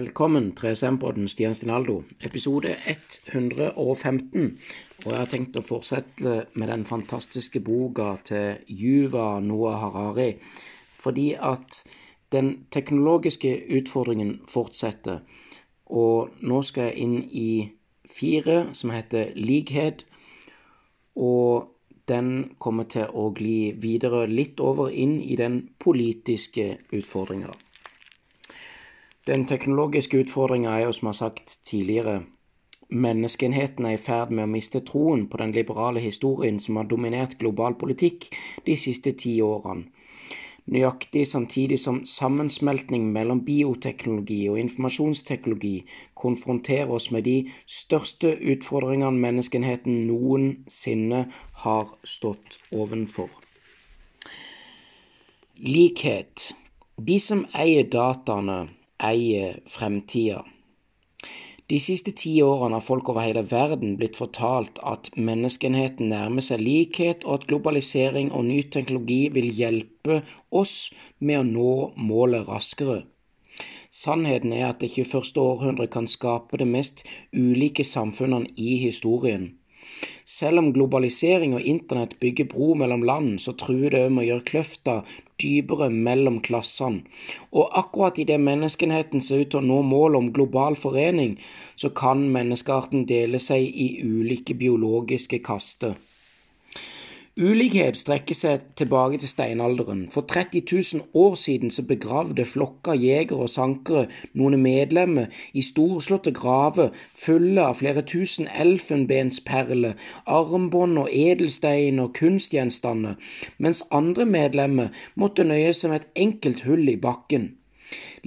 Velkommen til Sempodden, Stian Stinaldo, episode 115. Og jeg har tenkt å fortsette med den fantastiske boka til Juva Noah Harari, fordi at den teknologiske utfordringen fortsetter. Og nå skal jeg inn i fire, som heter likhet. Og den kommer til å gli videre litt over inn i den politiske utfordringa. Den teknologiske utfordringa er jo, som jeg har sagt tidligere, menneskeenheten er i ferd med å miste troen på den liberale historien som har dominert global politikk de siste ti årene nøyaktig samtidig som sammensmeltning mellom bioteknologi og informasjonsteknologi konfronterer oss med de største utfordringene menneskenheten noensinne har stått ovenfor. Likhet. De som eier dataene, eier fremtida. De siste ti årene har folk over hele verden blitt fortalt at menneskenheten nærmer seg likhet, og at globalisering og ny teknologi vil hjelpe oss med å nå målet raskere. Sannheten er at det 21. århundre kan skape det mest ulike samfunnene i historien. Selv om globalisering og internett bygger bro mellom land, så truer det òg med å gjøre kløfta dypere mellom klassene. Og akkurat idet menneskenheten ser ut til å nå målet om global forening, så kan menneskearten dele seg i ulike biologiske kaster. Ulikhet strekker seg tilbake til steinalderen. For 30 000 år siden så begravde flokker jegere og sankere noen medlemmer i storslåtte graver fulle av flere tusen elfenbensperler, armbånd og edelstein og kunstgjenstander, mens andre medlemmer måtte nøye seg med et enkelt hull i bakken.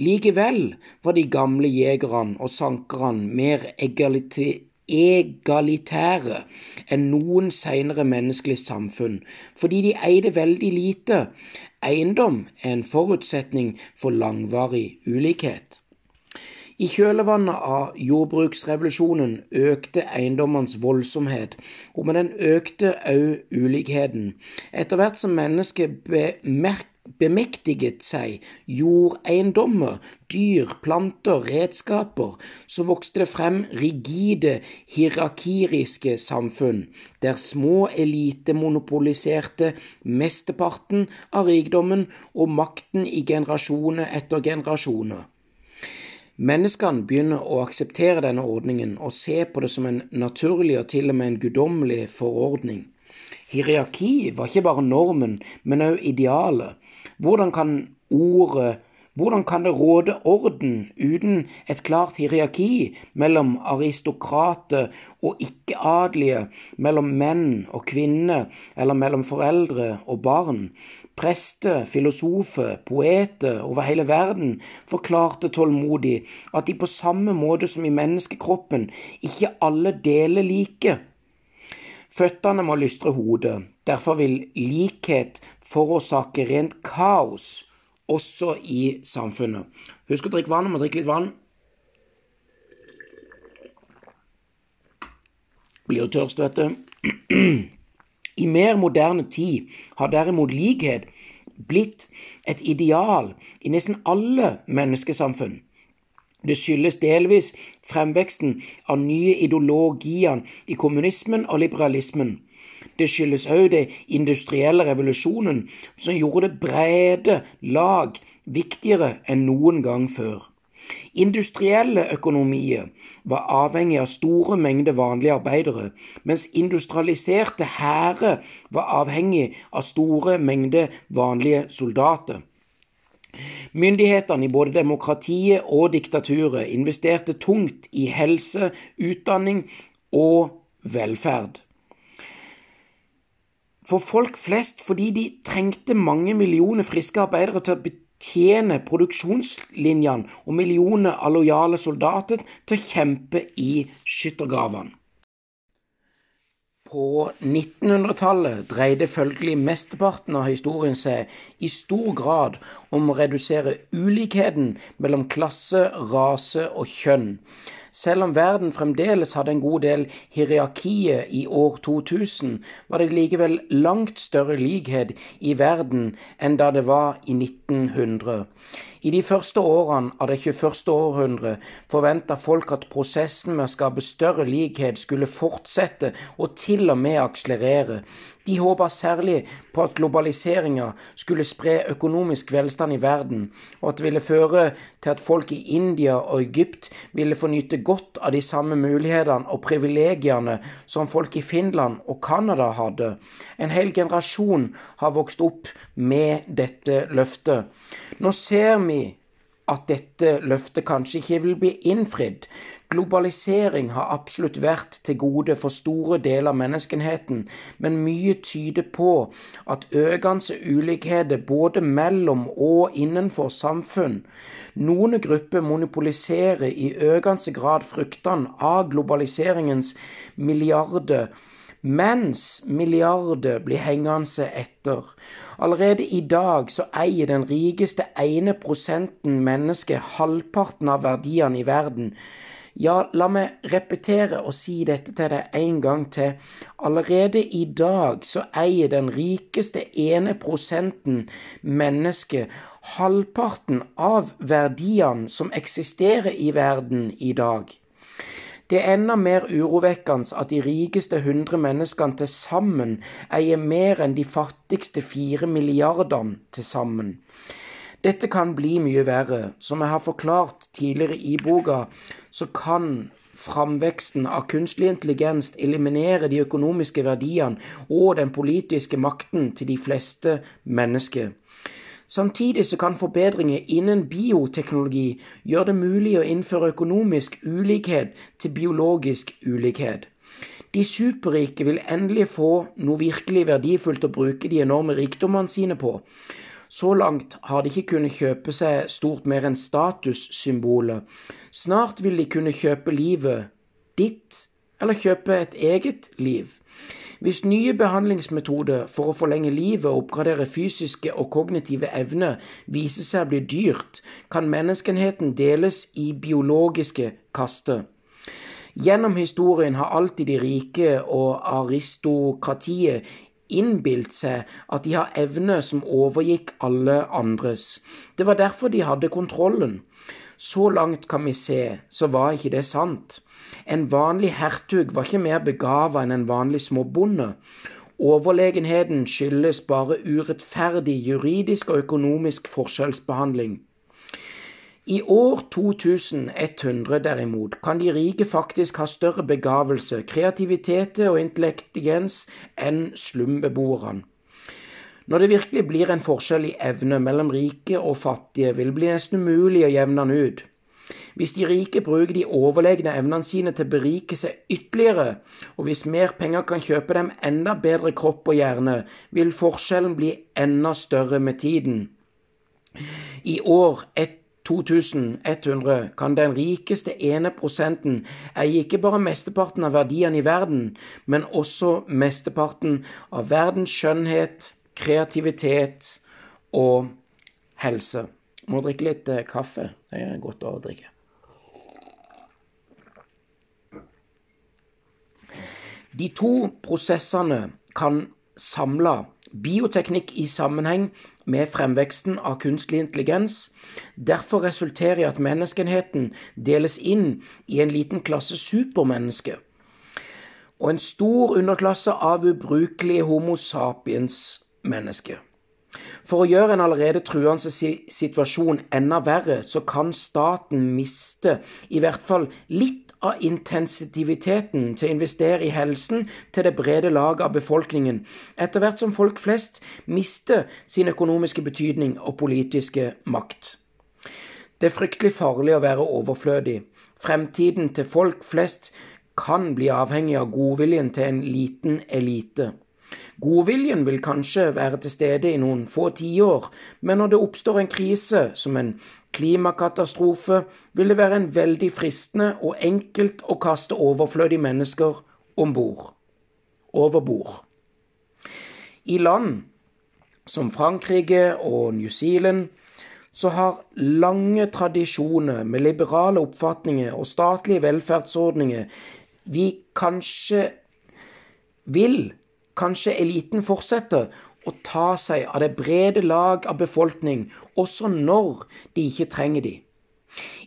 Likevel var de gamle jegerne og sankerne mer egalitære egalitære enn noen senere menneskelig samfunn, fordi de eide veldig lite. Eiendom er en forutsetning for langvarig ulikhet. I kjølvannet av jordbruksrevolusjonen økte eiendommenes voldsomhet, og med den økte òg ulikheten. Etter hvert som mennesket bemerket bemektiget seg jordeiendommer, dyr, planter, redskaper, så vokste det frem rigide, hierarkiriske samfunn, der små elite monopoliserte mesteparten av rikdommen og makten i generasjoner etter generasjoner. Menneskene begynner å akseptere denne ordningen og se på det som en naturlig og til og med en guddommelig forordning. Hierarki var ikke bare normen, men også idealet. Hvordan kan ordet hvordan kan det råde orden uten et klart hierarki mellom aristokrater og ikke-adelige, mellom menn og kvinner, eller mellom foreldre og barn? Prester, filosofer, poeter over hele verden forklarte tålmodig at de på samme måte som i menneskekroppen ikke alle deler like. Føttene må lystre hodet, derfor vil likhet forårsake rent kaos også i samfunnet. Husk å drikke vann, må drikke litt vann. Blir tørst, vet du. I mer moderne tid har derimot likhet blitt et ideal i nesten alle menneskesamfunn. Det skyldes delvis fremveksten av nye ideologier i kommunismen og liberalismen. Det skyldes òg den industrielle revolusjonen, som gjorde det brede lag viktigere enn noen gang før. Industrielle økonomier var avhengig av store mengder vanlige arbeidere, mens industrialiserte hærer var avhengig av store mengder vanlige soldater. Myndighetene i både demokratiet og diktaturet investerte tungt i helse, utdanning og velferd for folk flest fordi de trengte mange millioner friske arbeidere til å betjene produksjonslinjene og millioner av lojale soldater til å kjempe i skyttergravene. På 1900-tallet dreide følgelig mesteparten av historien seg i stor grad om å redusere ulikheten mellom klasse, rase og kjønn, Selv om verden fremdeles hadde en god del hierarkier i år 2000, var det likevel langt større likhet i verden enn da det var i 1900. I de første årene av det 21. århundre forventa folk at prosessen med å skape større likhet skulle fortsette og til og med akselerere. De håpa særlig på at globaliseringa skulle spre økonomisk velstand i verden, og at det ville føre til at folk i India og Egypt ville få nyte godt av de samme mulighetene og privilegiene som folk i Finland og Canada hadde. En hel generasjon har vokst opp med dette løftet. Nå ser vi at dette løftet kanskje ikke vil bli innfridd. Globalisering har absolutt vært til gode for store deler av menneskenheten, men mye tyder på at økende ulikheter både mellom og innenfor samfunn Noen grupper monopoliserer i økende grad fruktene av globaliseringens milliarder mens milliarder blir hengende etter. Allerede i dag så eier den rikeste ene prosenten mennesker halvparten av verdiene i verden. Ja, la meg repetere og si dette til deg en gang til. Allerede i dag så eier den rikeste ene prosenten mennesker halvparten av verdiene som eksisterer i verden i dag. Det er enda mer urovekkende at de rikeste hundre menneskene til sammen eier mer enn de fattigste fire milliardene til sammen. Dette kan bli mye verre. Som jeg har forklart tidligere i boka, så kan framveksten av kunstig intelligens eliminere de økonomiske verdiene og den politiske makten til de fleste mennesker. Samtidig så kan forbedringer innen bioteknologi gjøre det mulig å innføre økonomisk ulikhet til biologisk ulikhet. De superrike vil endelig få noe virkelig verdifullt å bruke de enorme rikdommene sine på. Så langt har de ikke kunnet kjøpe seg stort mer enn statussymbolet. Snart vil de kunne kjøpe livet ditt, eller kjøpe et eget liv. Hvis nye behandlingsmetoder for å forlenge livet og oppgradere fysiske og kognitive evner viser seg å bli dyrt, kan menneskenheten deles i biologiske kaster. Gjennom historien har alltid de rike og aristokratiet innbilt seg at de har evner som overgikk alle andres. Det var derfor de hadde kontrollen. Så langt kan vi se, så var ikke det sant. En vanlig hertug var ikke mer begava enn en vanlig småbonde. Overlegenheten skyldes bare urettferdig juridisk og økonomisk forskjellsbehandling. I år 2100 derimot kan de rike faktisk ha større begavelse, kreativitet og intelligens enn slumbeboerne. Når det virkelig blir en forskjell i evne mellom rike og fattige, vil det bli nesten umulig å jevne den ut. Hvis de rike bruker de overlegne evnene sine til å berike seg ytterligere, og hvis mer penger kan kjøpe dem enda bedre kropp og hjerne, vil forskjellen bli enda større med tiden. I år 2100 kan den rikeste ene prosenten eie ikke bare mesteparten av verdiene i verden, men også mesteparten av verdens skjønnhet, kreativitet og helse. Må drikke litt eh, kaffe. Det er godt å drikke. De to prosessene kan samle bioteknikk i sammenheng med fremveksten av kunstig intelligens. Derfor resulterer i at menneskenheten deles inn i en liten klasse supermennesker og en stor underklasse av ubrukelige Homo sapiens-mennesker. For å gjøre en allerede truende situasjon enda verre, så kan staten miste i hvert fall litt av intensiviteten til å investere i helsen til det brede laget av befolkningen, etter hvert som folk flest mister sin økonomiske betydning og politiske makt. Det er fryktelig farlig å være overflødig. Fremtiden til folk flest kan bli avhengig av godviljen til en liten elite. Godviljen vil kanskje være til stede i noen få tiår, men når det oppstår en krise, som en klimakatastrofe, vil det være en veldig fristende og enkelt å kaste overflødige mennesker om bord. Over bord. I land som Frankrike og New Zealand så har lange tradisjoner med liberale oppfatninger og statlige velferdsordninger vi kanskje vil, kanskje eliten fortsetter, å ta seg av det brede lag av befolkning også når de ikke trenger de.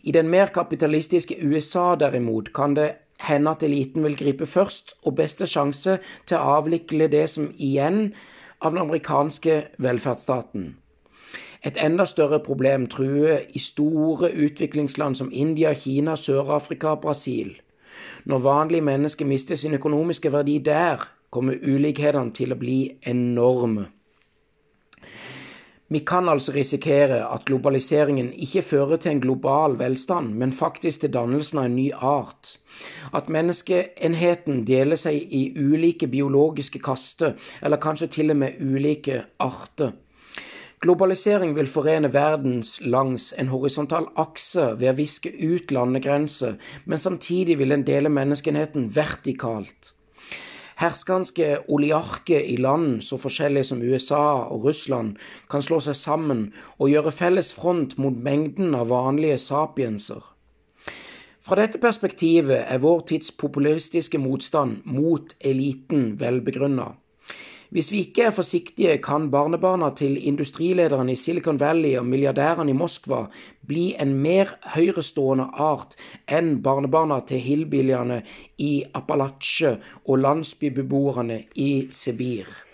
I den mer kapitalistiske USA derimot kan det hende at eliten vil gripe først og beste sjanse til å avvikle det som igjen av den amerikanske velferdsstaten. Et enda større problem truer i store utviklingsland som India, Kina, Sør-Afrika og Brasil. Når vanlige mennesker mister sin økonomiske verdi der, kommer ulikhetene til å bli enorme. Vi kan altså risikere at globaliseringen ikke fører til en global velstand, men faktisk til dannelsen av en ny art. At menneskeenheten deler seg i ulike biologiske kaster, eller kanskje til og med ulike arter. Globalisering vil forene verdens langs en horisontal akse ved å viske ut landegrenser, men samtidig vil den dele menneskeenheten vertikalt. Herskanske oliarker i land så forskjellige som USA og Russland kan slå seg sammen og gjøre felles front mot mengden av vanlige sapienser. Fra dette perspektivet er vår tids populistiske motstand mot eliten velbegrunna. Hvis vi ikke er forsiktige, kan barnebarna til industrilederne i Silicon Valley og milliardærene i Moskva bli en mer høyrestående art enn barnebarna til hillbillyene i Appalachie og landsbybeboerne i Sibir.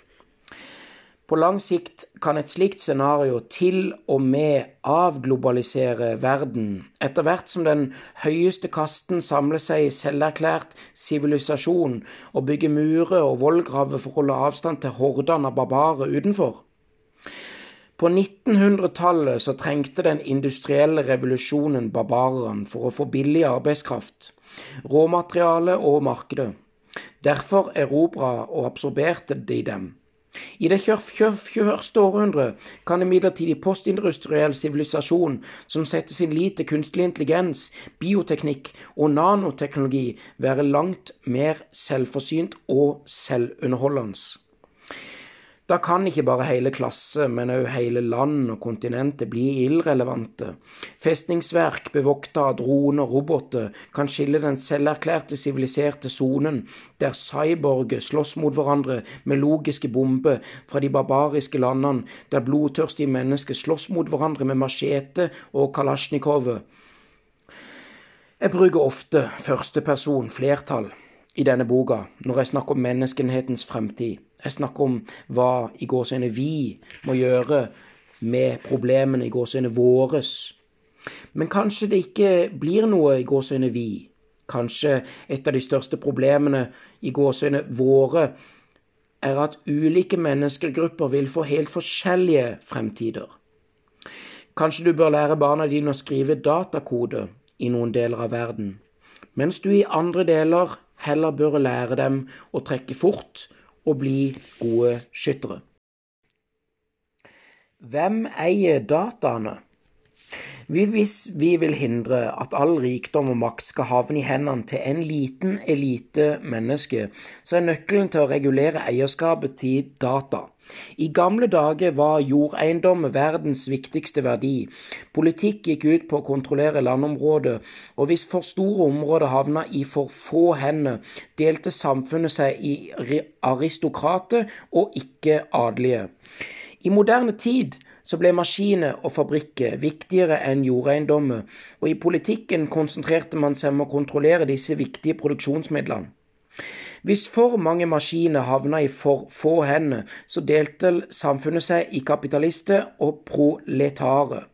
På lang sikt kan et slikt scenario til og med avglobalisere verden, etter hvert som den høyeste kasten samler seg i selverklært sivilisasjon og bygger murer og vollgraver for å holde avstand til hordene av barbarer utenfor. På 1900-tallet så trengte den industrielle revolusjonen barbarerne for å få billig arbeidskraft, råmateriale og markedet. Derfor erobra og absorberte de dem. I det 21. århundre kan imidlertid postindustriell sivilisasjon som setter sin lit til kunstig intelligens, bioteknikk og nanoteknologi, være langt mer selvforsynt og selvunderholdende. Da kan ikke bare hele klasse, men òg hele land og kontinentet bli irrelevante. Festningsverk bevokta av droner og roboter kan skille den selverklærte siviliserte sonen, der cyborger slåss mot hverandre med logiske bomber, fra de barbariske landene der blodtørstige mennesker slåss mot hverandre med machete og kalasjnikover. Jeg bruker ofte førsteperson flertall i denne boka når jeg snakker om menneskehetens fremtid. Jeg snakker om hva i gåseøyne vi må gjøre med problemene i gåseøyne våres. Men kanskje det ikke blir noe i gåseøyne vi. Kanskje et av de største problemene i gåseøyne våre er at ulike menneskegrupper vil få helt forskjellige fremtider. Kanskje du bør lære barna dine å skrive datakode i noen deler av verden, mens du i andre deler heller bør lære dem å trekke fort og bli gode skyttere. Hvem eier dataene? Hvis vi vil hindre at all rikdom og makt skal havne i hendene til en liten elite menneske, så er nøkkelen til å regulere eierskapet til data. I gamle dager var jordeiendom verdens viktigste verdi. Politikk gikk ut på å kontrollere landområdet, og hvis for store områder havna i for få hender, delte samfunnet seg i aristokrater og ikke-adelige. I moderne tid så ble maskiner og fabrikker viktigere enn jordeiendommer, og i politikken konsentrerte man seg om å kontrollere disse viktige produksjonsmidlene. Hvis for mange maskiner havna i for få hender, så delte samfunnet seg i kapitalister og proletarer.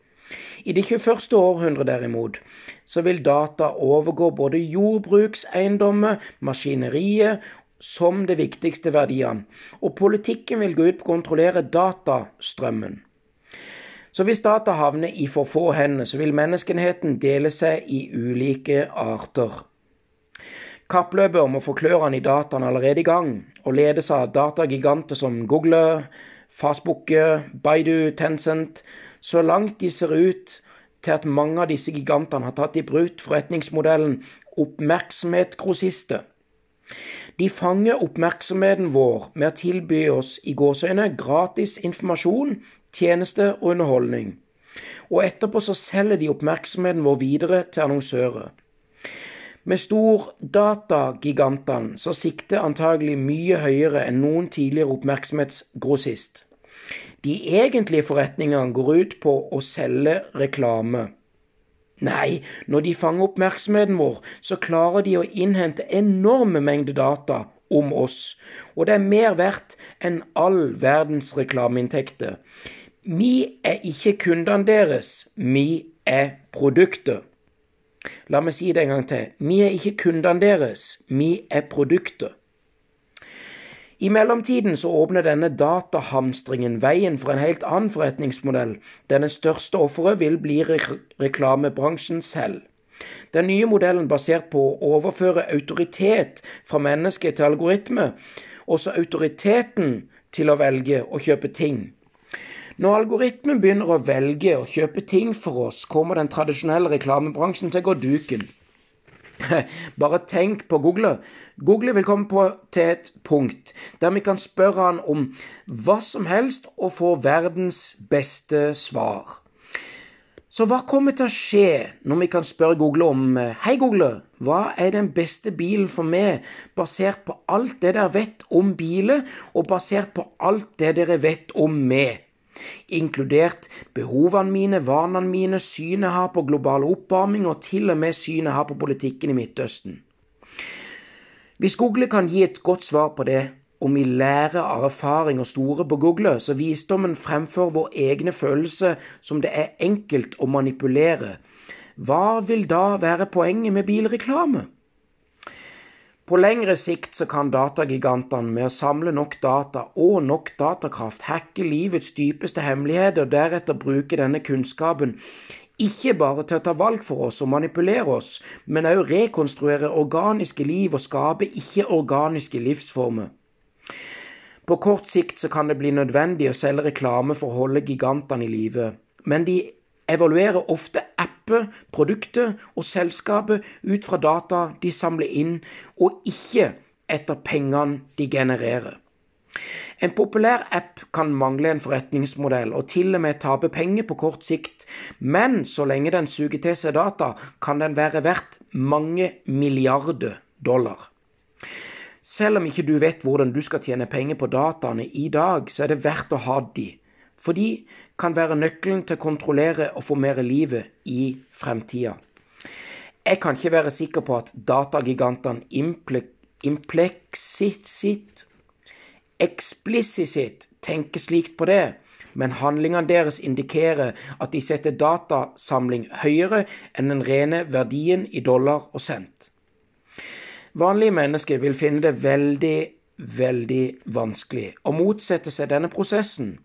I det 21. århundre derimot, så vil data overgå både jordbrukseiendommer, maskineriet, som de viktigste verdiene, og politikken vil gå ut på å kontrollere datastrømmen. Så hvis data havner i for få hender, så vil menneskenheten dele seg i ulike arter. Kappløpet om å få klørne i dataen er allerede i gang, og ledes av datagiganter som Google, Facebook, Baidu, Tencent, så langt de ser ut til at mange av disse gigantene har tatt i bruk forretningsmodellen oppmerksomhet De fanger oppmerksomheten vår med å tilby oss i gåseøyne gratis informasjon, tjeneste og underholdning. Og etterpå så selger de oppmerksomheten vår videre til annonsører. Med stordatagigantene så sikter antagelig mye høyere enn noen tidligere oppmerksomhetsgrossist. De egentlige forretningene går ut på å selge reklame. Nei, når de fanger oppmerksomheten vår, så klarer de å innhente enorme mengder data om oss, og det er mer verdt enn all verdens reklameinntekter. Vi er ikke kundene deres, vi er produktet. La meg si det en gang til. Vi er ikke kundene deres, vi er produktet. I mellomtiden så åpner denne datahamstringen veien for en helt annen forretningsmodell. Denne største offeret vil bli re reklamebransjen selv. Den nye modellen basert på å overføre autoritet fra menneske til algoritme, også autoriteten til å velge å kjøpe ting. Når algoritmen begynner å velge å kjøpe ting for oss, kommer den tradisjonelle reklamebransjen til å gå duken. Bare tenk på Google. Google vil komme på til et punkt der vi kan spørre han om hva som helst og få verdens beste svar. Så hva kommer til å skje når vi kan spørre Google om Hei, Google, hva er den beste bilen for meg, basert på alt det dere vet om biler, og basert på alt det dere vet om meg? Inkludert behovene mine, vanene mine, synet jeg har på global oppvarming og til og med synet jeg har på politikken i Midtøsten. Hvis Google kan gi et godt svar på det, om vi lærer av erfaring og store på Google, så visdommen fremfor vår egne følelse som det er enkelt å manipulere, hva vil da være poenget med bilreklame? På lengre sikt så kan datagigantene med å samle nok data og nok datakraft hacke livets dypeste hemmeligheter og deretter bruke denne kunnskapen ikke bare til å ta valg for oss og manipulere oss, men også rekonstruere organiske liv og skape ikke-organiske livsformer. På kort sikt så kan det bli nødvendig å selge reklame for å holde gigantene i live, men de evaluerer ofte apper, produkter og selskapet ut fra data de samler inn, og ikke etter pengene de genererer. En populær app kan mangle en forretningsmodell og til og med tape penger på kort sikt, men så lenge den suger til seg data, kan den være verdt mange milliarder dollar. Selv om ikke du vet hvordan du skal tjene penger på dataene i dag, så er det verdt å ha de for de kan være nøkkelen til å kontrollere og formere livet i fremtida. Jeg kan ikke være sikker på at datagigantene impleksitt eksplisitt tenker slikt på det, men handlingene deres indikerer at de setter datasamling høyere enn den rene verdien i dollar og cent. Vanlige mennesker vil finne det veldig, veldig vanskelig å motsette seg denne prosessen,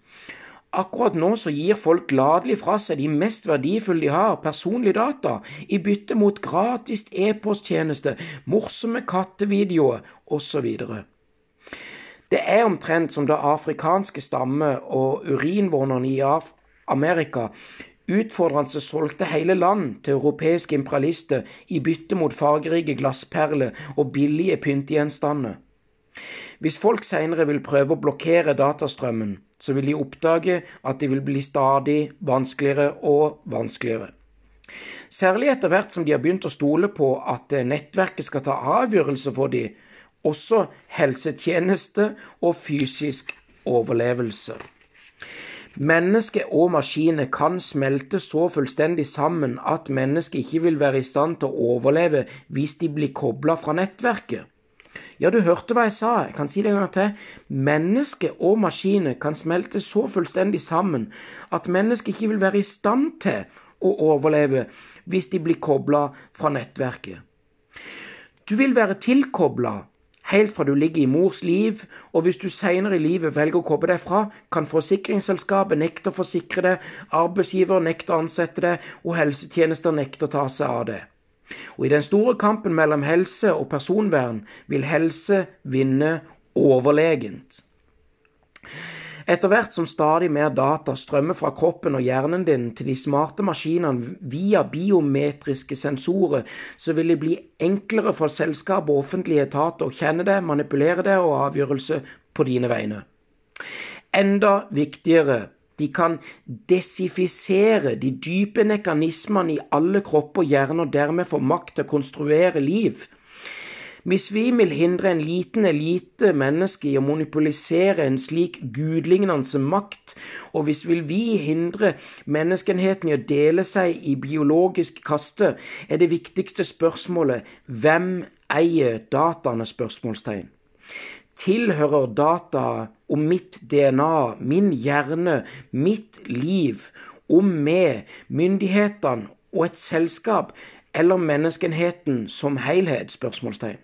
Akkurat nå så gir folk gladelig fra seg de mest verdifulle de har, personlige data, i bytte mot gratis e-posttjeneste, morsomme kattevideoer osv. Det er omtrent som da afrikanske stammer og urinvånerne i Amerika utfordrende solgte hele land til europeiske imperialister i bytte mot fargerike glassperler og billige pyntegjenstander. Hvis folk senere vil prøve å blokkere datastrømmen, så vil de oppdage at de vil bli stadig vanskeligere og vanskeligere. Særlig etter hvert som de har begynt å stole på at nettverket skal ta avgjørelser for dem, også helsetjeneste og fysisk overlevelse. Menneske og maskiner kan smelte så fullstendig sammen at mennesket ikke vil være i stand til å overleve hvis de blir kobla fra nettverket. Ja, du hørte hva jeg sa, jeg kan si det en gang til. Menneske og maskiner kan smelte så fullstendig sammen at mennesket ikke vil være i stand til å overleve hvis de blir kobla fra nettverket. Du vil være tilkobla helt fra du ligger i mors liv, og hvis du senere i livet velger å koble deg fra, kan forsikringsselskapet nekte å forsikre deg, arbeidsgiver nekte å ansette deg, og helsetjenester nekte å ta seg av det. Og i den store kampen mellom helse og personvern vil helse vinne overlegent. Etter hvert som stadig mer data strømmer fra kroppen og hjernen din til de smarte maskinene via biometriske sensorer, så vil det bli enklere for selskap og offentlige etater å kjenne det, manipulere det og avgjørelse på dine vegne. Enda viktigere De kan desifisere de dype mekanismene i alle kropper og hjerner, og dermed få makt til å konstruere liv. Hvis vi vil hindre en liten elite menneske i å monopolisere en slik gudlignende makt, og hvis vil vi hindre menneskenheten i å dele seg i biologisk kaste, er det viktigste spørsmålet hvem eier dataene? spørsmålstegn. Tilhører data om mitt DNA, min hjerne, mitt liv, om meg, myndighetene og et selskap, eller menneskenheten som helhet? spørsmålstegn.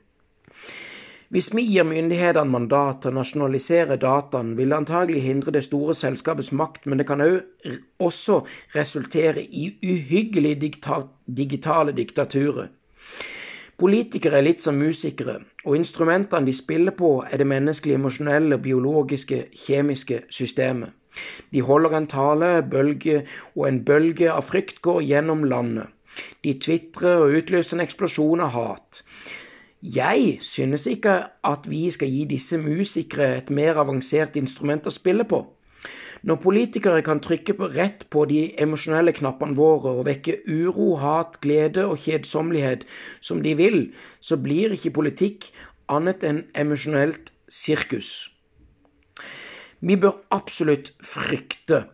Hvis vi gir myndighetene mandat til å nasjonalisere dataene, vil det antagelig hindre det store selskapets makt, men det kan også resultere i uhyggelig digitale diktaturer. Politikere er litt som musikere, og instrumentene de spiller på, er det menneskelige, emosjonelle, biologiske, kjemiske systemet. De holder en tale, bølge, og en bølge av frykt går gjennom landet. De tvitrer og utløser en eksplosjon av hat. Jeg synes ikke at vi skal gi disse musikere et mer avansert instrument å spille på. Når politikere kan trykke rett på de emosjonelle knappene våre og vekke uro, hat, glede og kjedsommelighet som de vil, så blir ikke politikk annet enn emosjonelt sirkus. Vi bør absolutt frykte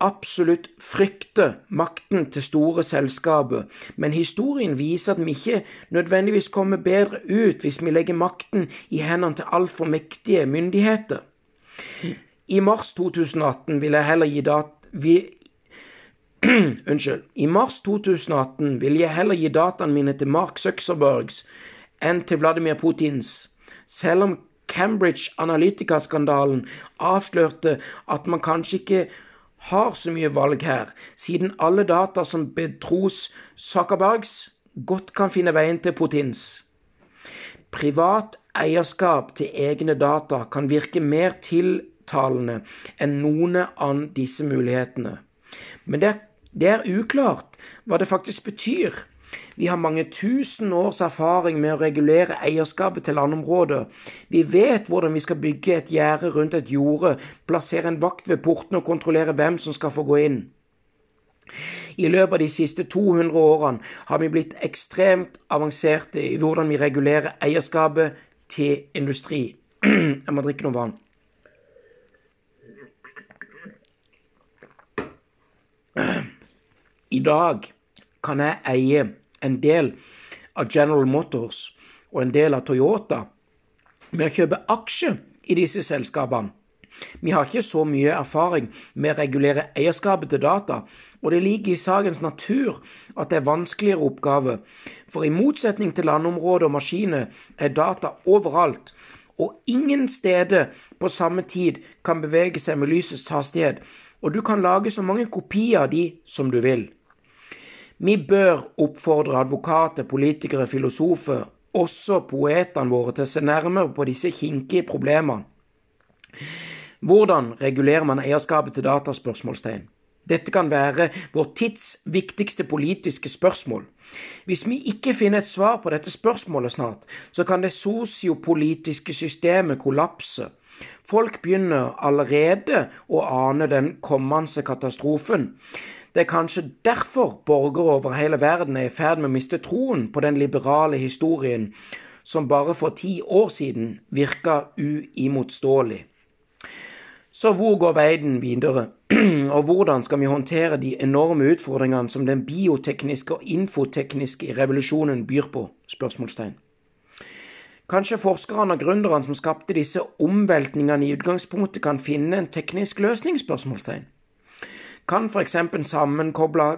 absolutt frykte makten til store selskaper, men historien viser at vi ikke nødvendigvis kommer bedre ut hvis vi legger makten i hendene til altfor mektige myndigheter. I mars 2018 vil jeg heller gi dat... Vi, Unnskyld. I mars 2018 vil jeg heller gi dataene mine til Mark Zuckerbergs enn til Vladimir Putins, selv om Cambridge Analytica-skandalen avslørte at man kanskje ikke har så mye valg her, siden alle data som betros Zuckerbergs, godt kan finne veien til Putins. Privat eierskap til egne data kan virke mer tiltalende enn noen av disse mulighetene. Men det er, det er uklart hva det faktisk betyr. Vi har mange tusen års erfaring med å regulere eierskapet til landområder. Vi vet hvordan vi skal bygge et gjerde rundt et jorde, plassere en vakt ved portene og kontrollere hvem som skal få gå inn. I løpet av de siste 200 årene har vi blitt ekstremt avanserte i hvordan vi regulerer eierskapet til industri. Jeg må drikke noe vann. I dag kan jeg eie en del av General Motors og en del av Toyota med å kjøpe aksjer i disse selskapene. Vi har ikke så mye erfaring med å regulere eierskapet til data, og det ligger i sakens natur at det er vanskeligere oppgave, for i motsetning til landområder og maskiner er data overalt, og ingen steder på samme tid kan bevege seg med lysets hastighet, og du kan lage så mange kopier av de som du vil. Vi bør oppfordre advokater, politikere, filosofer, også poetene våre, til å se nærmere på disse kinkige problemene. Hvordan regulerer man eierskapet til dataspørsmålstegn? Dette kan være vår tids viktigste politiske spørsmål. Hvis vi ikke finner et svar på dette spørsmålet snart, så kan det sosiopolitiske systemet kollapse. Folk begynner allerede å ane den kommende katastrofen. Det er kanskje derfor borgere over hele verden er i ferd med å miste troen på den liberale historien som bare for ti år siden virka uimotståelig. Så hvor går veien videre, og hvordan skal vi håndtere de enorme utfordringene som den biotekniske og infotekniske revolusjonen byr på? spørsmålstegn. Kanskje forskerne og gründerne som skapte disse omveltningene i utgangspunktet, kan finne en teknisk løsning? spørsmålstegn kan f.eks. sammenkoble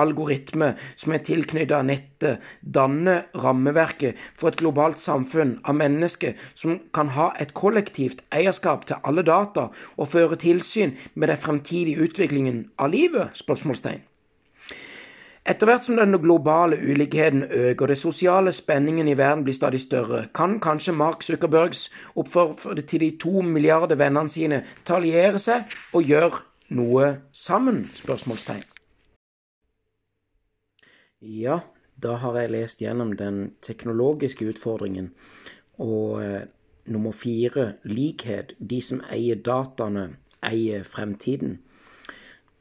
algoritme som er tilknyttet nettet, danne rammeverket for et globalt samfunn av mennesker som kan ha et kollektivt eierskap til alle data og føre tilsyn med den fremtidige utviklingen av livet? spørsmålstegn. Etter hvert som den globale ulikheten øker og de sosiale spenningene i verden blir stadig større, kan kanskje Mark Zuckerbergs oppfordre til de to milliarder vennene sine alliere seg og gjøre noe sammen? spørsmålstegn. Ja, da har jeg lest gjennom den teknologiske utfordringen. Og eh, nummer fire likhet. De som eier dataene, eier fremtiden.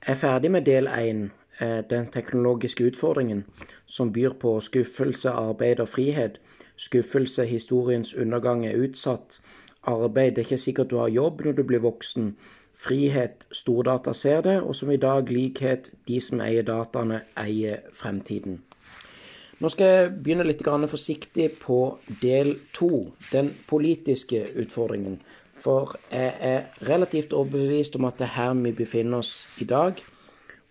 Jeg er ferdig med del én, den teknologiske utfordringen, som byr på skuffelse, arbeid og frihet. Skuffelse, historiens undergang er utsatt. Arbeid, det er ikke sikkert du har jobb når du blir voksen. Frihet, stordata ser det, og som i dag likhet, de som eier dataene, eier fremtiden. Nå skal jeg begynne litt forsiktig på del to, den politiske utfordringen. For jeg er relativt overbevist om at det er her vi befinner oss i dag,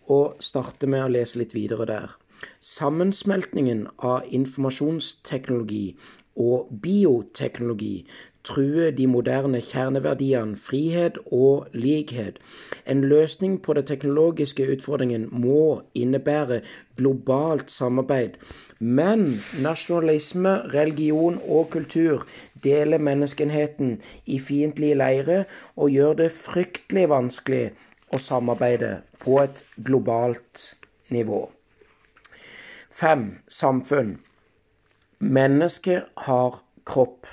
og starter med å lese litt videre der. Sammensmeltningen av informasjonsteknologi og bioteknologi truer de moderne kjerneverdiene frihet og likhet. En løsning på den teknologiske utfordringen må innebære globalt samarbeid. Men nasjonalisme, religion og kultur deler menneskenheten i fiendtlige leirer og gjør det fryktelig vanskelig å samarbeide på et globalt nivå. Fem. Samfunn. Mennesket har kropp.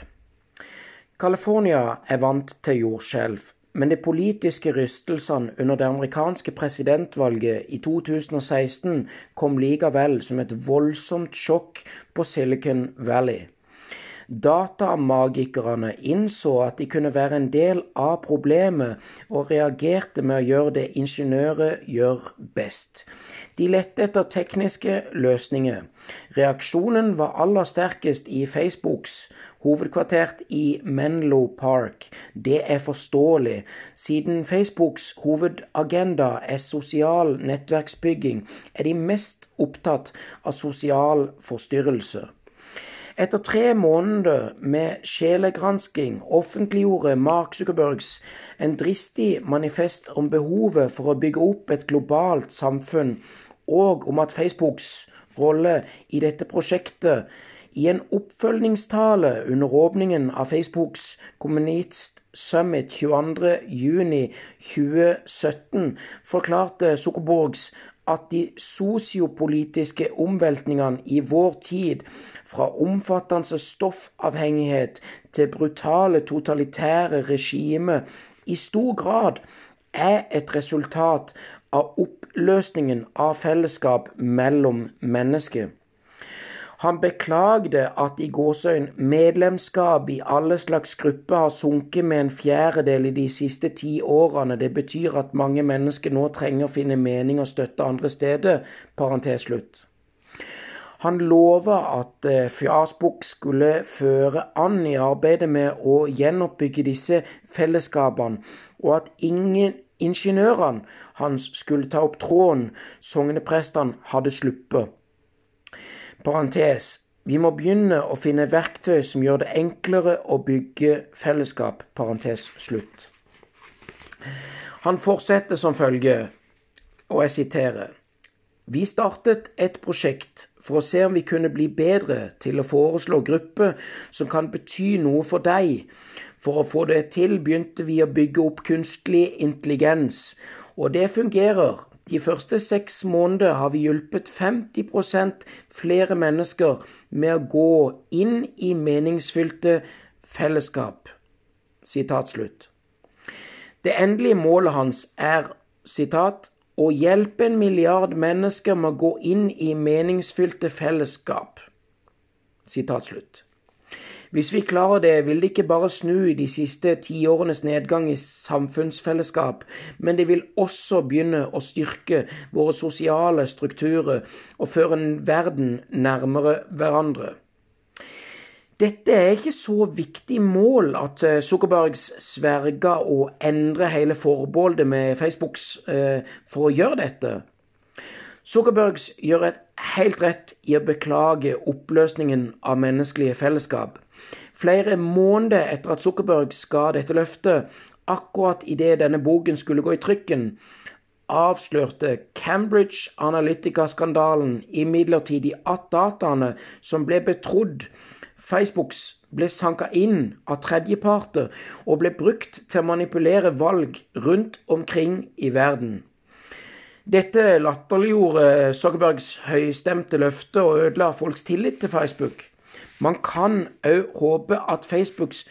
California er vant til jordskjelv, men de politiske rystelsene under det amerikanske presidentvalget i 2016 kom likevel som et voldsomt sjokk på Silicon Valley. Datamagikerne innså at de kunne være en del av problemet, og reagerte med å gjøre det ingeniører gjør best. De lette etter tekniske løsninger. Reaksjonen var aller sterkest i Facebooks, hovedkvartert i Menlo Park. Det er forståelig, siden Facebooks hovedagenda er sosial nettverksbygging, er de mest opptatt av sosial forstyrrelse. Etter tre måneder med sjelegransking offentliggjorde Mark Zuckerbergs en dristig manifest om behovet for å bygge opp et globalt samfunn og om at Facebooks rolle i dette prosjektet i en oppfølgingstale under åpningen av Facebooks Communist Summit 22.6.2017 forklarte Zuckerbergs at de sosiopolitiske omveltningene i vår tid, fra omfattende stoffavhengighet til brutale totalitære regimer, i stor grad er et resultat av oppløsningen av fellesskap mellom mennesker. Han beklagde at i gåsøyn medlemskap i alle slags grupper har sunket med en fjerdedel i de siste ti årene. Det betyr at mange mennesker nå trenger å finne mening og støtte andre steder. Parentes slutt. Han lova at eh, skulle føre an i arbeidet med å gjenoppbygge disse fellesskapene, og at ingen ingeniørene hans skulle ta opp tråden sogneprestene hadde sluppet. Parentes. Vi må begynne å finne verktøy som gjør det enklere å bygge fellesskap. Parentes slutt. Han fortsetter som følger, og jeg siterer. Vi startet et prosjekt for å se om vi kunne bli bedre til å foreslå grupper som kan bety noe for deg. For å få det til begynte vi å bygge opp kunstig intelligens, og det fungerer. De første seks måneder har vi hjulpet 50% flere mennesker med å gå inn i meningsfylte fellesskap. Sitat slutt. Det endelige målet hans er sitat, å hjelpe en milliard mennesker med å gå inn i meningsfylte fellesskap. Slutt. Hvis vi klarer det, vil det ikke bare snu de siste tiårenes nedgang i samfunnsfellesskap, men det vil også begynne å styrke våre sosiale strukturer og føre verden nærmere hverandre. Dette er ikke så viktig mål at Zuckerberg Zuckerbergs sverga å endre hele forbeholdet med Facebooks eh, for å gjøre dette. Zuckerbergs gjør et helt rett i å beklage oppløsningen av menneskelige fellesskap. Flere måneder etter at Zuckerberg ga dette løftet, akkurat idet denne boken skulle gå i trykken, avslørte Cambridge Analytica-skandalen imidlertid at dataene som ble betrodd Facebooks, ble sanka inn av tredjeparter og ble brukt til å manipulere valg rundt omkring i verden. Dette latterliggjorde Zuckerbergs høystemte løfte og ødela folks tillit til Facebook. Man kan òg håpe at Facebooks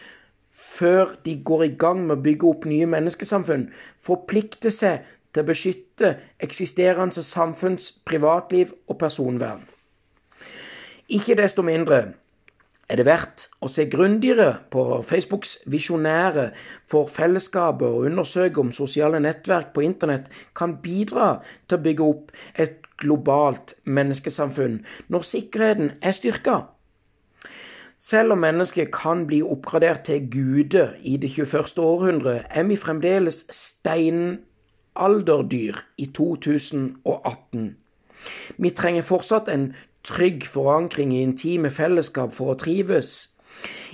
før de går i gang med å bygge opp nye menneskesamfunn, forplikter seg til å beskytte eksisterende samfunns privatliv og personvern. Ikke desto mindre er det verdt å se grundigere på Facebooks visjonære for fellesskapet og undersøke om sosiale nettverk på internett kan bidra til å bygge opp et globalt menneskesamfunn når sikkerheten er styrka. Selv om mennesket kan bli oppgradert til gude i det 21. århundre, er vi fremdeles steinalderdyr i 2018. Vi trenger fortsatt en trygg forankring i intime fellesskap for å trives.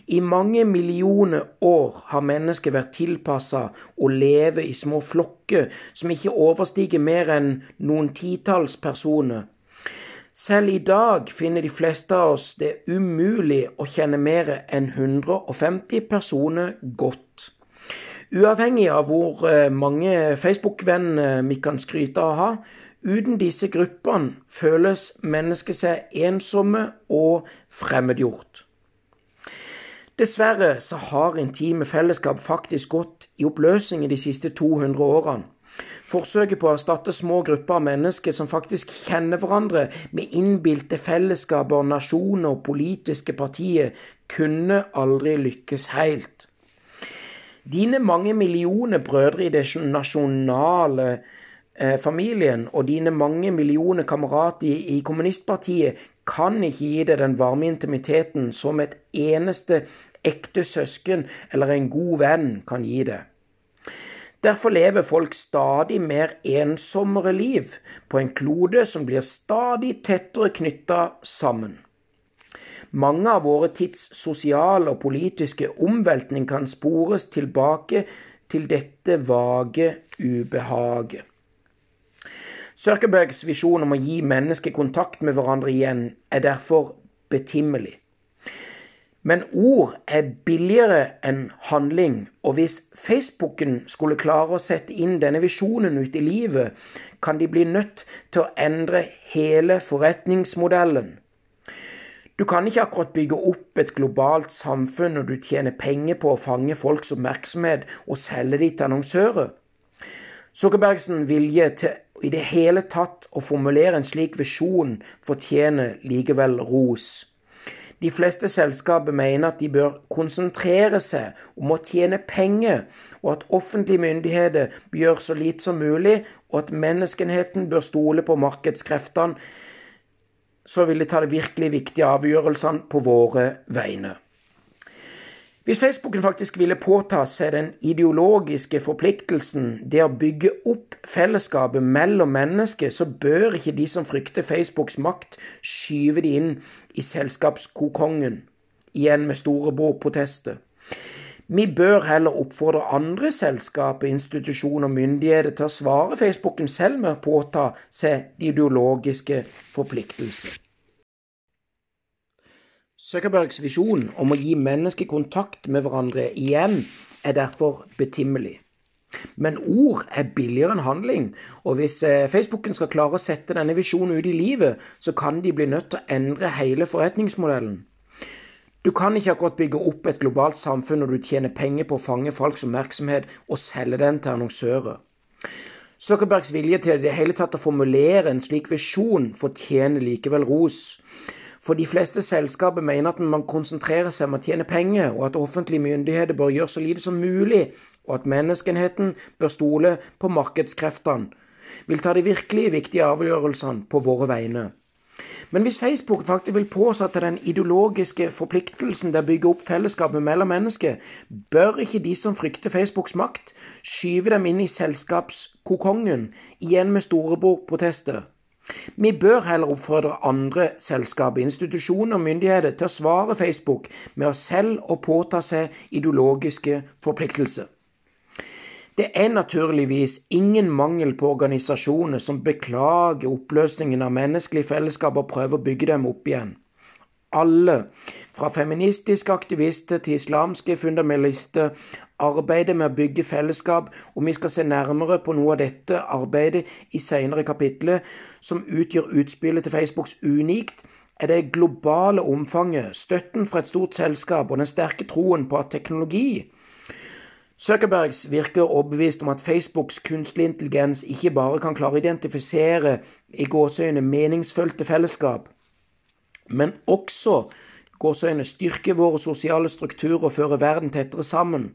I mange millioner år har mennesket vært tilpassa å leve i små flokker som ikke overstiger mer enn noen titalls personer. Selv i dag finner de fleste av oss det umulig å kjenne mer enn 150 personer godt. Uavhengig av hvor eh, mange Facebook-venner vi kan skryte av å ha, uten disse gruppene føles mennesket seg ensomme og fremmedgjort. Dessverre så har intime fellesskap faktisk gått i oppløsning i de siste 200 årene. Forsøket på å erstatte små grupper av mennesker som faktisk kjenner hverandre, med innbilte fellesskaper nasjoner og politiske partier, kunne aldri lykkes helt. Dine mange millioner brødre i det nasjonale familien og dine mange millioner kamerater i, i kommunistpartiet kan ikke gi deg den varme intimiteten som et eneste ekte søsken eller en god venn kan gi deg. Derfor lever folk stadig mer ensommere liv på en klode som blir stadig tettere knytta sammen. Mange av våre tids sosiale og politiske omveltning kan spores tilbake til dette vage ubehaget. Zuckerbergs visjon om å gi mennesker kontakt med hverandre igjen er derfor betimmelig. Men ord er billigere enn handling, og hvis Facebooken skulle klare å sette inn denne visjonen ut i livet, kan de bli nødt til å endre hele forretningsmodellen. Du kan ikke akkurat bygge opp et globalt samfunn når du tjener penger på å fange folks oppmerksomhet og selge de til annonsører. Zuckerbergsen vilje til i det hele tatt å formulere en slik visjon fortjener likevel ros. De fleste selskaper mener at de bør konsentrere seg om å tjene penger, og at offentlige myndigheter bør gjøre så lite som mulig, og at menneskenheten bør stole på markedskreftene, så vil de ta de virkelig viktige avgjørelsene på våre vegne. Hvis Facebooken faktisk ville påta seg den ideologiske forpliktelsen, det å bygge opp fellesskapet mellom mennesker, så bør ikke de som frykter Facebooks makt, skyve de inn i selskapskokongen, igjen med storebror-protester. Vi bør heller oppfordre andre selskaper, institusjoner og myndigheter til å svare Facebooken selv med å påta seg de ideologiske forpliktelser. Zuckerbergs visjon om å gi mennesker kontakt med hverandre igjen er derfor betimmelig. Men ord er billigere enn handling, og hvis eh, Facebooken skal klare å sette denne visjonen ut i livet, så kan de bli nødt til å endre hele forretningsmodellen. Du kan ikke akkurat bygge opp et globalt samfunn når du tjener penger på å fange folks oppmerksomhet og selge den til annonsører. Zuckerbergs vilje til i det hele tatt å formulere en slik visjon fortjener likevel ros. For de fleste selskaper mener at man konsentrerer seg om å tjene penger, og at offentlige myndigheter bør gjøre så lite som mulig, og at menneskenheten bør stole på markedskreftene. Vil ta de virkelig viktige avgjørelsene på våre vegne. Men hvis Facebook faktisk vil påse at den ideologiske forpliktelsen det bygger opp fellesskapet mellom mennesker, bør ikke de som frykter Facebooks makt, skyve dem inn i selskapskokongen, igjen med storebror-protester. Vi bør heller oppfordre andre selskaper, institusjoner og myndigheter til å svare Facebook med å selv å påta seg ideologiske forpliktelser. Det er naturligvis ingen mangel på organisasjoner som beklager oppløsningen av menneskelige fellesskap og prøver å bygge dem opp igjen. Alle, fra feministiske aktivister til islamske fundamentalister, arbeider med å bygge fellesskap, og vi skal se nærmere på noe av dette arbeidet i senere kapitler, som utgjør utspillet til Facebooks unikt, er det globale omfanget, støtten fra et stort selskap og den sterke troen på at teknologi Zuckerbergs virker overbevist om at Facebooks kunstig intelligens ikke bare kan klare å identifisere i gåseøyne meningsfølte fellesskap, men også gåseøyne styrke våre sosiale strukturer og føre verden tettere sammen.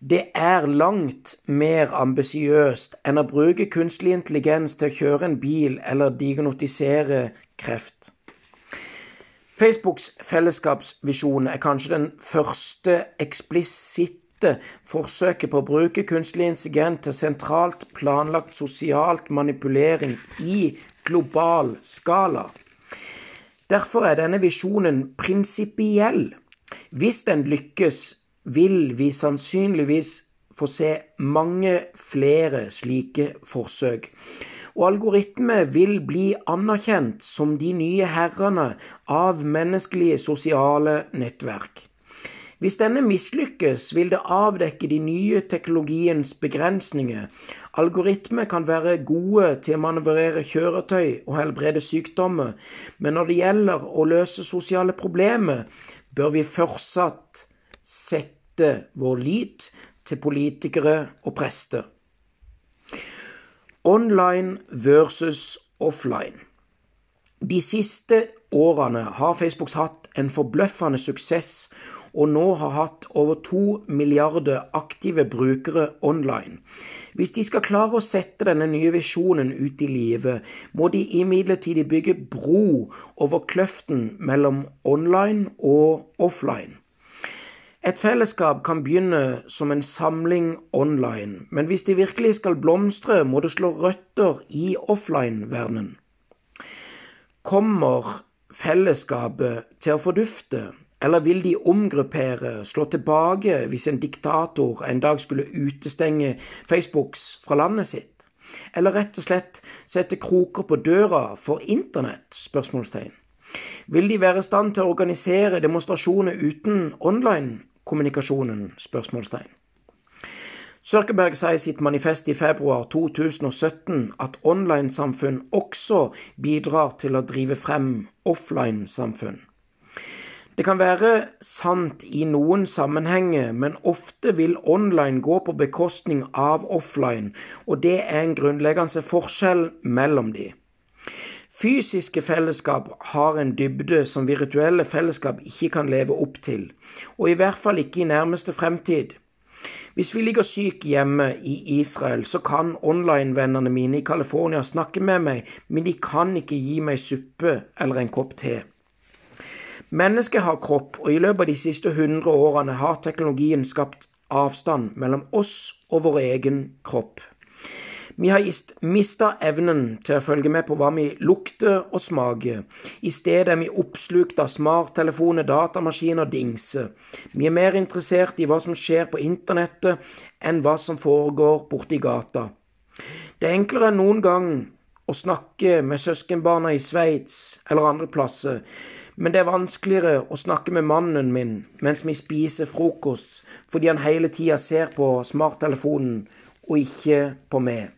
Det er langt mer ambisiøst enn å bruke kunstig intelligens til å kjøre en bil eller diagnotisere kreft. Facebooks fellesskapsvisjon er kanskje den første eksplisitte forsøket på å bruke kunstig intelligens til sentralt planlagt sosialt manipulering i global skala. Derfor er denne visjonen prinsipiell. Hvis den lykkes, vil vi sannsynligvis få se mange flere slike forsøk. Og algoritmer vil bli anerkjent som de nye herrene av menneskelige sosiale nettverk. Hvis denne mislykkes, vil det avdekke de nye teknologiens begrensninger. Algoritmer kan være gode til å manøvrere kjøretøy og helbrede sykdommer, men når det gjelder å løse sosiale problemer, bør vi fortsatt sette vår lit til politikere og prester. Online versus offline. De siste årene har Facebook hatt en forbløffende suksess og nå har hatt over to milliarder aktive brukere online. Hvis de skal klare å sette denne nye visjonen ut i livet, må de imidlertid bygge bro over kløften mellom online og offline. Et fellesskap kan begynne som en samling online, men hvis de virkelig skal blomstre, må det slå røtter i offline-verdenen. Kommer fellesskapet til å fordufte? Eller vil de omgruppere, slå tilbake hvis en diktator en dag skulle utestenge Facebooks fra landet sitt? Eller rett og slett sette kroker på døra for internett? spørsmålstegn. Vil de være i stand til å organisere demonstrasjoner uten online-kommunikasjonen? spørsmålstegn. Zuckerberg sa i sitt manifest i februar 2017 at online-samfunn også bidrar til å drive frem offline-samfunn. Det kan være sant i noen sammenhenger, men ofte vil online gå på bekostning av offline, og det er en grunnleggende forskjell mellom de. Fysiske fellesskap har en dybde som virtuelle fellesskap ikke kan leve opp til, og i hvert fall ikke i nærmeste fremtid. Hvis vi ligger syke hjemme i Israel, så kan online-vennene mine i California snakke med meg, men de kan ikke gi meg suppe eller en kopp te. Mennesket har kropp, og i løpet av de siste hundre årene har teknologien skapt avstand mellom oss og vår egen kropp. Vi har mista evnen til å følge med på hva vi lukter og smaker. I stedet er vi oppslukt av smarttelefoner, datamaskiner og dingser. Vi er mer interessert i hva som skjer på internettet, enn hva som foregår borti gata. Det er enklere enn noen gang å snakke med søskenbarna i Sveits eller andre plasser, men det er vanskeligere å snakke med mannen min mens vi spiser frokost, fordi han hele tida ser på smarttelefonen og ikke på meg.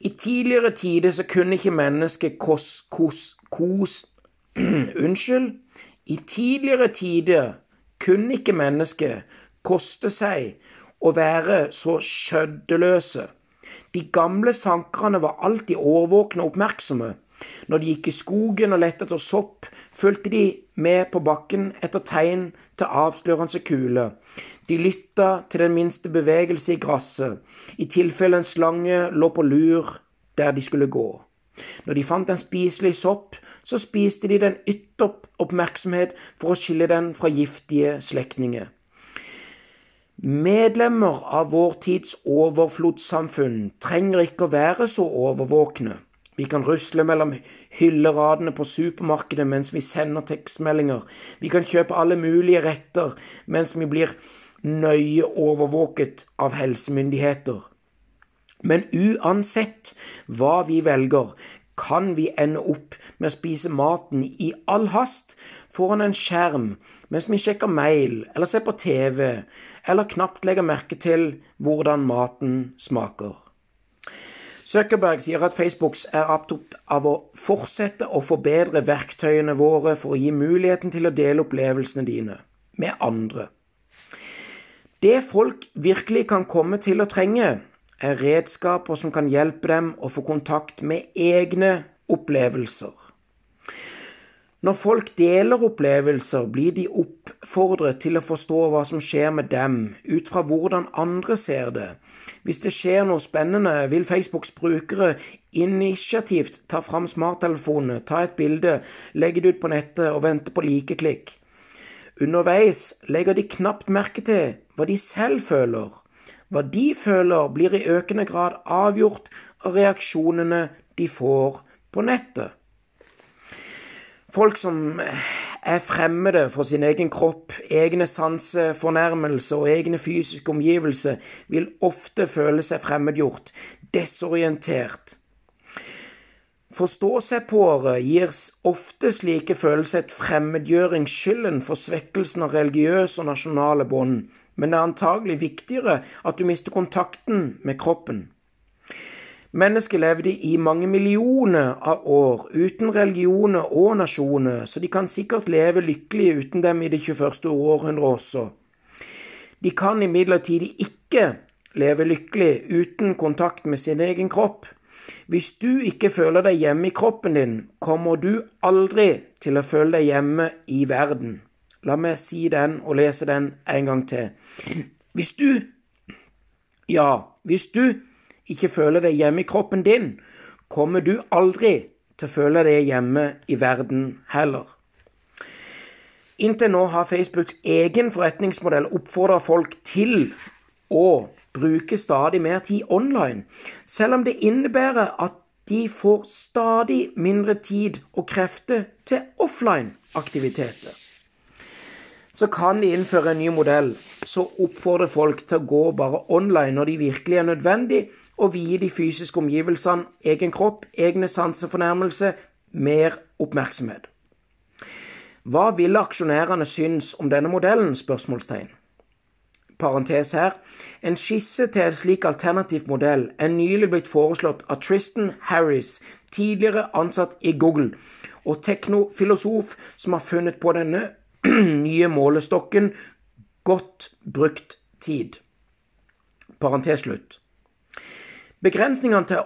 I tidligere tider så kunne ikke mennesket kos, kos, kos Unnskyld. I tidligere tider kunne ikke mennesket koste seg å være så skjøddeløse. De gamle sankerne var alltid årvåkne og oppmerksomme. Når de gikk i skogen og lette etter sopp, fulgte de med på bakken etter tegn til avslørende kule. De lytta til den minste bevegelse i gresset, i tilfelle en slange lå på lur der de skulle gå. Når de fant en spiselig sopp, så spiste de den ytter oppmerksomhet for å skille den fra giftige slektninger. Medlemmer av vår tids overflodssamfunn trenger ikke å være så overvåkne. Vi kan rusle mellom hylleradene på supermarkedet mens vi sender tekstmeldinger. Vi kan kjøpe alle mulige retter mens vi blir nøye overvåket av helsemyndigheter. Men uansett hva vi velger, kan vi ende opp med å spise maten i all hast foran en skjerm mens vi sjekker mail eller ser på TV, eller knapt legger merke til hvordan maten smaker. Zuckerberg sier at Facebook er opptatt av å fortsette å forbedre verktøyene våre for å gi muligheten til å dele opplevelsene dine med andre. Det folk virkelig kan komme til å trenge, er redskaper som kan hjelpe dem å få kontakt med egne opplevelser. Når folk deler opplevelser, blir de oppfordret til å forstå hva som skjer med dem, ut fra hvordan andre ser det. Hvis det skjer noe spennende, vil Facebooks brukere initiativt ta fram smarttelefonene, ta et bilde, legge det ut på nettet og vente på likeklikk. Underveis legger de knapt merke til hva de selv føler. Hva de føler, blir i økende grad avgjort av reaksjonene de får på nettet. Folk som er fremmede for sin egen kropp, egne sansefornærmelser og egne fysiske omgivelser, vil ofte føle seg fremmedgjort, desorientert. Forstå-seg-på-ere gir ofte slike følelser et fremmedgjøringsskylden for svekkelsen av religiøse og nasjonale bånd, men det er antagelig viktigere at du mister kontakten med kroppen. Mennesker levde i mange millioner av år uten religioner og nasjoner, så de kan sikkert leve lykkelig uten dem i det 21. århundre også. De kan imidlertid ikke leve lykkelig uten kontakt med sin egen kropp. Hvis du ikke føler deg hjemme i kroppen din, kommer du aldri til å føle deg hjemme i verden. La meg si den og lese den en gang til. Hvis du Ja, hvis du ikke føler deg hjemme i kroppen din, kommer du aldri til å føle deg hjemme i verden heller. Inntil nå har Facebooks egen forretningsmodell oppfordra folk til å bruke stadig mer tid online, selv om det innebærer at de får stadig mindre tid og krefter til offline-aktiviteter. Så kan de innføre en ny modell som oppfordrer folk til å gå bare online når de virkelig er nødvendig, og vie de fysiske omgivelsene, egen kropp, egne sansefornærmelser, mer oppmerksomhet. Hva ville aksjonærene synes om denne modellen? spørsmålstegn. Parentes her. En skisse til en slik alternativ modell er nylig blitt foreslått av Tristan Harris, tidligere ansatt i Google, og teknofilosof som har funnet på denne nye målestokken godt brukt tid. Parentes slutt. Begrensningene til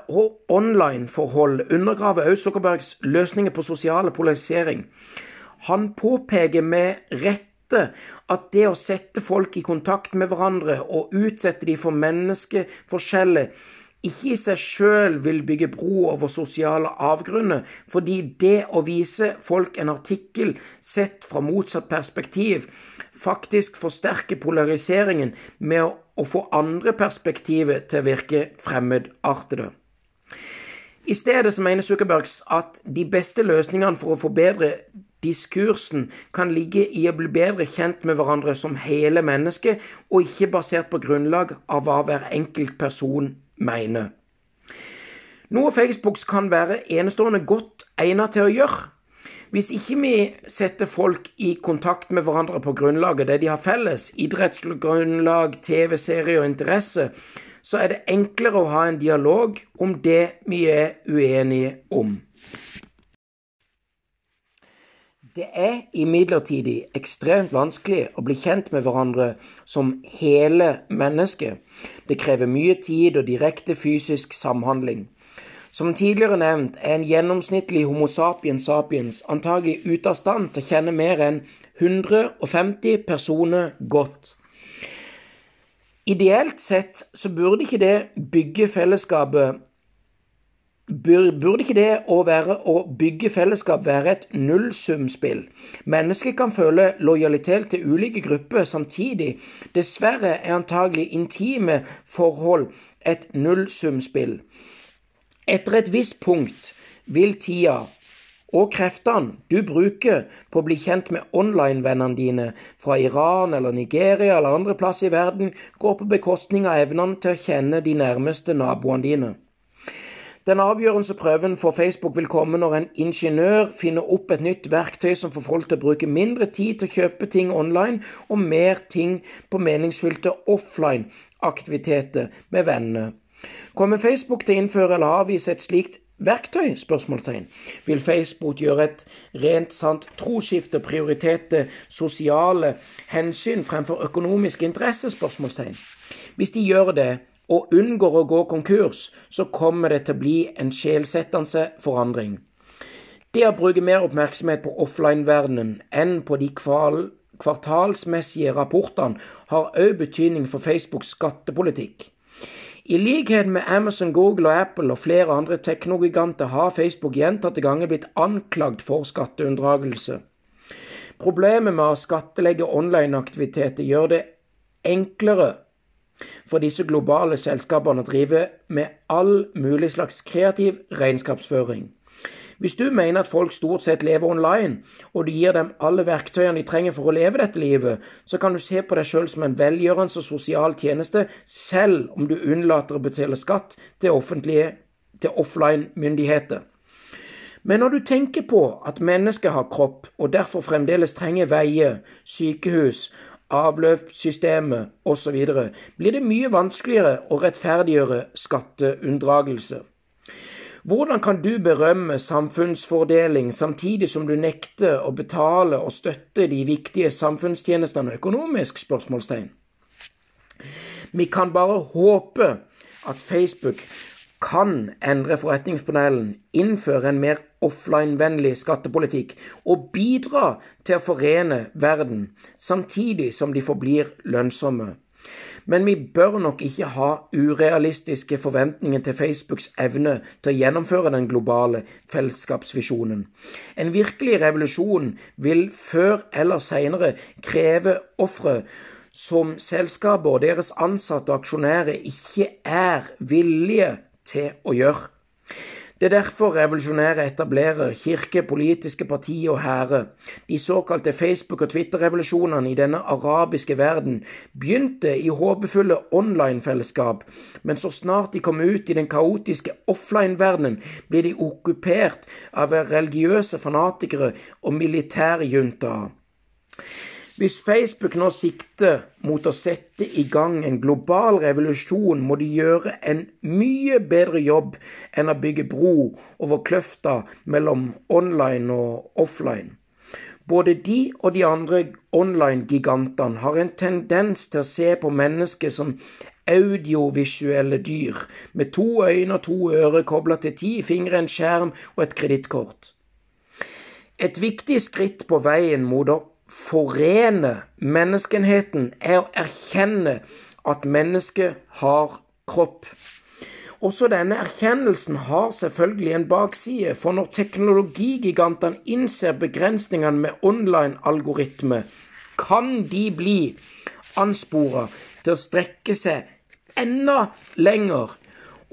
online-forhold undergraver også Zuckerbergs løsninger på sosiale polarisering. Han påpeker med rette at det å sette folk i kontakt med hverandre og utsette dem for menneskeforskjeller ikke i seg sjøl vil bygge bro over sosiale avgrunner, fordi det å vise folk en artikkel sett fra motsatt perspektiv faktisk forsterker polariseringen med å få andre perspektiver til å virke fremmedartede. I stedet så mener Zuckerbergs at de beste løsningene for å forbedre diskursen kan ligge i å bli bedre kjent med hverandre som hele mennesket, og ikke basert på grunnlag av hva hver enkelt person mener. Noe Facebook kan være enestående godt egnet til å gjøre, hvis ikke vi setter folk i kontakt med hverandre på grunnlaget det de har felles, idrettsgrunnlag, TV-serie og interesse, så er det enklere å ha en dialog om det vi er uenige om. Det er imidlertid ekstremt vanskelig å bli kjent med hverandre som hele mennesker. Det krever mye tid og direkte fysisk samhandling. Som tidligere nevnt er en gjennomsnittlig Homo sapiens sapiens antagelig ute av stand til å kjenne mer enn 150 personer godt. Ideelt sett så burde ikke det bygge fellesskapet Burde ikke det å, være, å bygge fellesskap være et nullsumspill? Mennesker kan føle lojalitet til ulike grupper samtidig. Dessverre er antagelig intime forhold et nullsumspill. Etter et visst punkt vil tida og kreftene du bruker på å bli kjent med online-vennene dine fra Iran eller Nigeria eller andre plasser i verden, gå på bekostning av evnene til å kjenne de nærmeste naboene dine. Den avgjørende prøven for Facebook vil komme når en ingeniør finner opp et nytt verktøy som får folk til å bruke mindre tid til å kjøpe ting online og mer ting på meningsfylte offline-aktiviteter med venner. Kommer Facebook til å innføre eller avvise et slikt verktøy? spørsmålstegn. Vil Facebook gjøre et rent sant trosskifte og prioriterte sosiale hensyn fremfor økonomiske interesser? spørsmålstegn. Hvis de gjør det, og unngår å gå konkurs, så kommer det til å bli en sjelsettende forandring. Det å bruke mer oppmerksomhet på offline-verdenen enn på de kvartalsmessige rapportene har òg betydning for Facebooks skattepolitikk. I likhet med Amazon, Google og Apple og flere andre teknogiganter har Facebook gjentatte ganger blitt anklagd for skatteunndragelse. Problemet med å skattlegge online-aktiviteter gjør det enklere for disse globale selskapene å drive med all mulig slags kreativ regnskapsføring. Hvis du mener at folk stort sett lever online, og du gir dem alle verktøyene de trenger for å leve dette livet, så kan du se på deg sjøl som en velgjørende og sosial tjeneste, selv om du unnlater å betale skatt til til offline myndigheter. Men når du tenker på at mennesket har kropp, og derfor fremdeles trenger veier, sykehus, avløpssystemet osv., blir det mye vanskeligere å rettferdiggjøre skatteunndragelse. Hvordan kan du berømme samfunnsfordeling samtidig som du nekter å betale og støtte de viktige samfunnstjenestene økonomisk? spørsmålstegn. Vi kan bare håpe at Facebook kan endre forretningsmodellen, innføre en mer offline-vennlig skattepolitikk og bidra til å forene verden, samtidig som de forblir lønnsomme. Men vi bør nok ikke ha urealistiske forventninger til Facebooks evne til å gjennomføre den globale fellesskapsvisjonen. En virkelig revolusjon vil før eller senere kreve ofre som selskaper og deres ansatte og aksjonærer ikke er villige til å gjøre. Det er derfor revolusjonære etablerer kirke, politiske partier og hærer. De såkalte Facebook- og Twitter-revolusjonene i denne arabiske verden begynte i håpefulle online-fellesskap, men så snart de kom ut i den kaotiske offline-verdenen, ble de okkupert av religiøse fanatikere og militærjuntaer. Hvis Facebook nå sikter mot å sette i gang en global revolusjon, må de gjøre en mye bedre jobb enn å bygge bro over kløfta mellom online og offline. Både de og de andre online-gigantene har en tendens til å se på mennesket som audiovisuelle dyr, med to øyne og to ører kobla til ti fingre, en skjerm og et kredittkort. Et viktig skritt på veien mot å forene menneskenheten, er å erkjenne at mennesket har kropp. Også denne erkjennelsen har selvfølgelig en bakside, for når teknologigigantene innser begrensningene med online-algoritme, kan de bli anspora til å strekke seg enda lenger,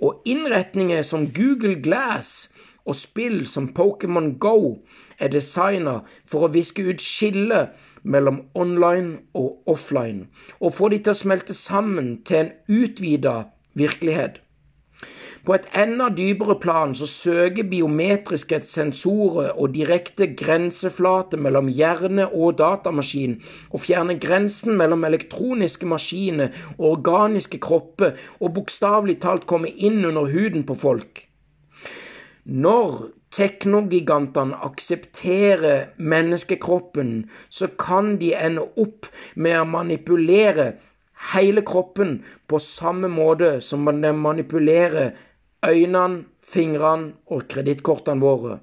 og innretninger som Google Glass og spill som Pokémon Go er designa for å viske ut skillet mellom online og offline, og få de til å smelte sammen til en utvida virkelighet. På et enda dypere plan så søker biometriske sensorer og direkte grenseflate mellom hjerne og datamaskin og fjerner grensen mellom elektroniske maskiner og organiske kropper, og bokstavelig talt komme inn under huden på folk. Når teknogigantene aksepterer menneskekroppen, så kan de ende opp med å manipulere hele kroppen på samme måte som de manipulerer øynene, fingrene og kredittkortene våre.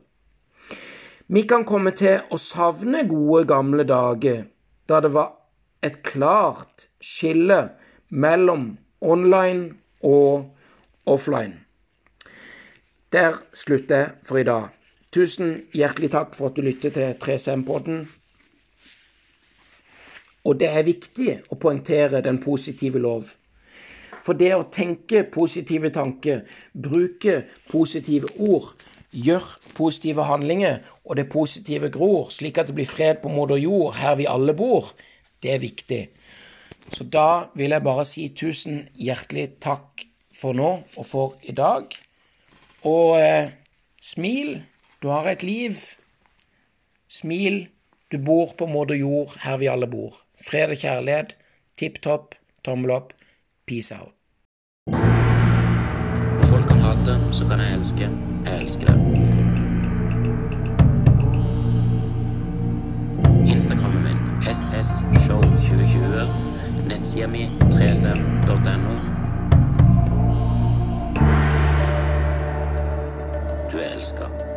Vi kan komme til å savne gode, gamle dager da det var et klart skille mellom online og offline. Der slutter jeg for i dag. Tusen hjertelig takk for at du lytter til 3CM-podden. Og det er viktig å poengtere den positive lov. For det å tenke positive tanker, bruke positive ord, gjør positive handlinger, og det positive gror, slik at det blir fred på moder jord, her vi alle bor, det er viktig. Så da vil jeg bare si tusen hjertelig takk for nå og for i dag. Og eh, smil, du har et liv. Smil, du bor på moder jord, her vi alle bor. Fred og kjærlighet, tipp topp, tommel opp, peace out. Folk kan hate så kan jeg elske. Jeg elsker det. Instagrammen min ssshow2020. Nettsida mi 3sm.no. Du er elska.